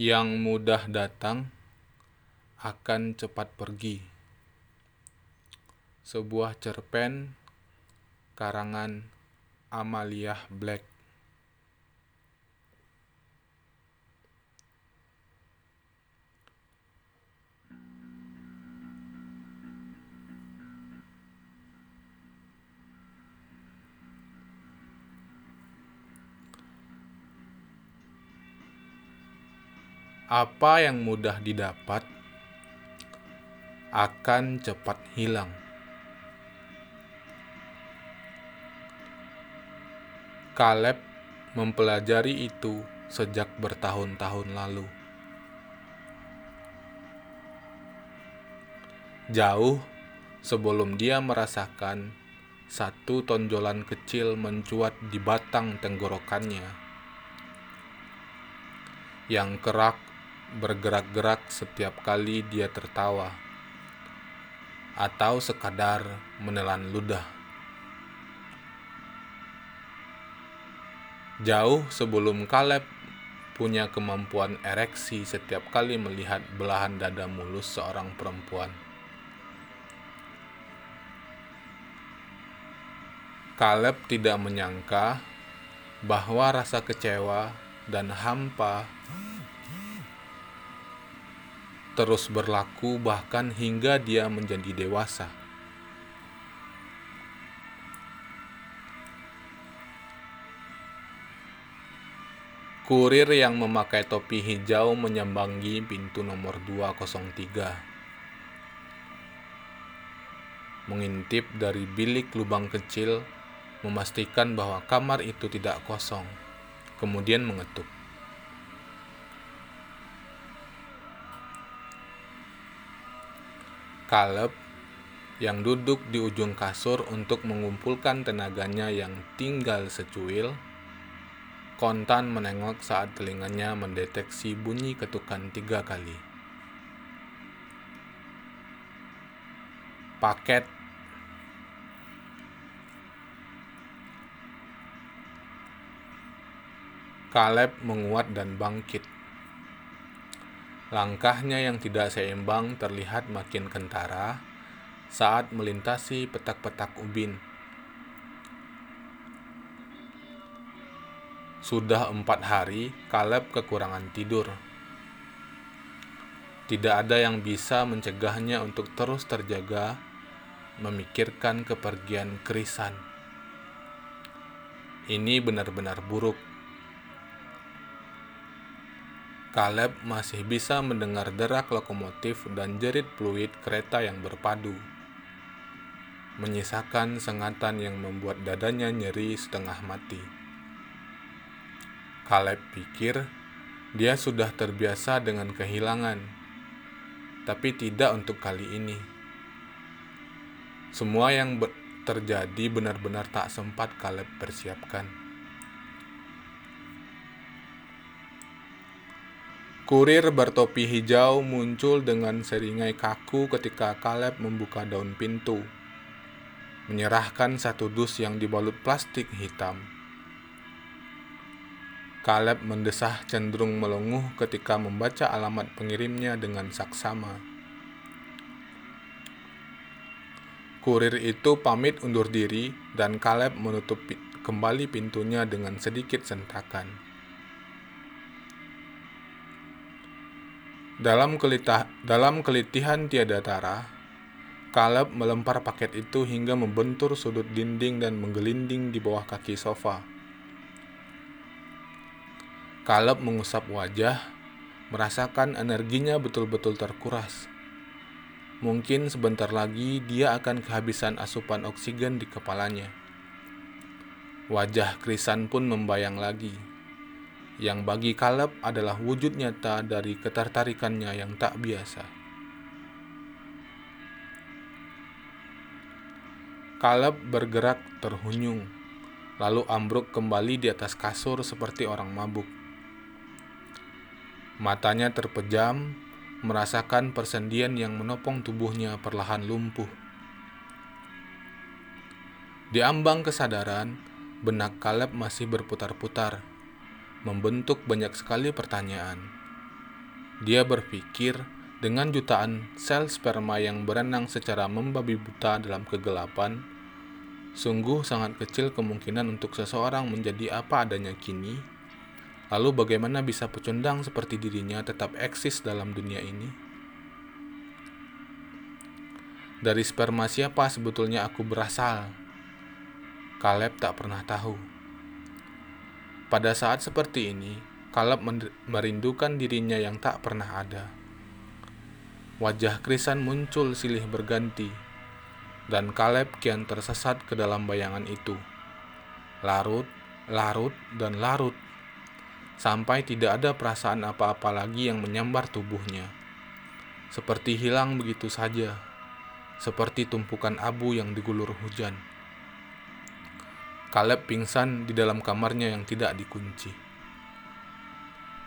Yang mudah datang akan cepat pergi. Sebuah cerpen karangan Amalia Black. Apa yang mudah didapat akan cepat hilang. Caleb mempelajari itu sejak bertahun-tahun lalu. Jauh sebelum dia merasakan satu tonjolan kecil mencuat di batang tenggorokannya yang kerak bergerak-gerak setiap kali dia tertawa, atau sekadar menelan ludah. Jauh sebelum Kaleb punya kemampuan ereksi setiap kali melihat belahan dada mulus seorang perempuan. Kaleb tidak menyangka bahwa rasa kecewa dan hampa terus berlaku bahkan hingga dia menjadi dewasa. Kurir yang memakai topi hijau menyambangi pintu nomor 203. Mengintip dari bilik lubang kecil, memastikan bahwa kamar itu tidak kosong, kemudian mengetuk. Caleb yang duduk di ujung kasur untuk mengumpulkan tenaganya yang tinggal secuil, kontan menengok saat telinganya mendeteksi bunyi ketukan tiga kali. Paket Caleb menguat dan bangkit. Langkahnya yang tidak seimbang terlihat makin kentara saat melintasi petak-petak ubin. Sudah empat hari, Kaleb kekurangan tidur. Tidak ada yang bisa mencegahnya untuk terus terjaga, memikirkan kepergian Krisan. Ini benar-benar buruk Caleb masih bisa mendengar derak lokomotif dan jerit fluid kereta yang berpadu, menyisakan sengatan yang membuat dadanya nyeri setengah mati. Caleb pikir dia sudah terbiasa dengan kehilangan, tapi tidak untuk kali ini. Semua yang terjadi benar-benar tak sempat Caleb persiapkan. Kurir bertopi hijau muncul dengan seringai kaku ketika Caleb membuka daun pintu, menyerahkan satu dus yang dibalut plastik hitam. Caleb mendesah cenderung melenguh ketika membaca alamat pengirimnya dengan saksama. Kurir itu pamit undur diri dan Caleb menutup kembali pintunya dengan sedikit sentakan. Dalam, kelitah, dalam kelitihan tiada tara, Caleb melempar paket itu hingga membentur sudut dinding dan menggelinding di bawah kaki sofa. Caleb mengusap wajah, merasakan energinya betul-betul terkuras. Mungkin sebentar lagi dia akan kehabisan asupan oksigen di kepalanya. Wajah Krisan pun membayang lagi yang bagi Caleb adalah wujud nyata dari ketertarikannya yang tak biasa. Caleb bergerak terhunyung, lalu ambruk kembali di atas kasur seperti orang mabuk. Matanya terpejam, merasakan persendian yang menopong tubuhnya perlahan lumpuh. Di ambang kesadaran, benak Caleb masih berputar-putar membentuk banyak sekali pertanyaan. Dia berpikir dengan jutaan sel sperma yang berenang secara membabi buta dalam kegelapan, sungguh sangat kecil kemungkinan untuk seseorang menjadi apa adanya kini. Lalu bagaimana bisa pecundang seperti dirinya tetap eksis dalam dunia ini? Dari sperma siapa sebetulnya aku berasal? Kaleb tak pernah tahu. Pada saat seperti ini, Kaleb merindukan dirinya yang tak pernah ada. Wajah Krisan muncul silih berganti, dan Kaleb kian tersesat ke dalam bayangan itu. Larut, larut, dan larut, sampai tidak ada perasaan apa-apa lagi yang menyambar tubuhnya. Seperti hilang begitu saja, seperti tumpukan abu yang digulur hujan. Kaleb pingsan di dalam kamarnya yang tidak dikunci.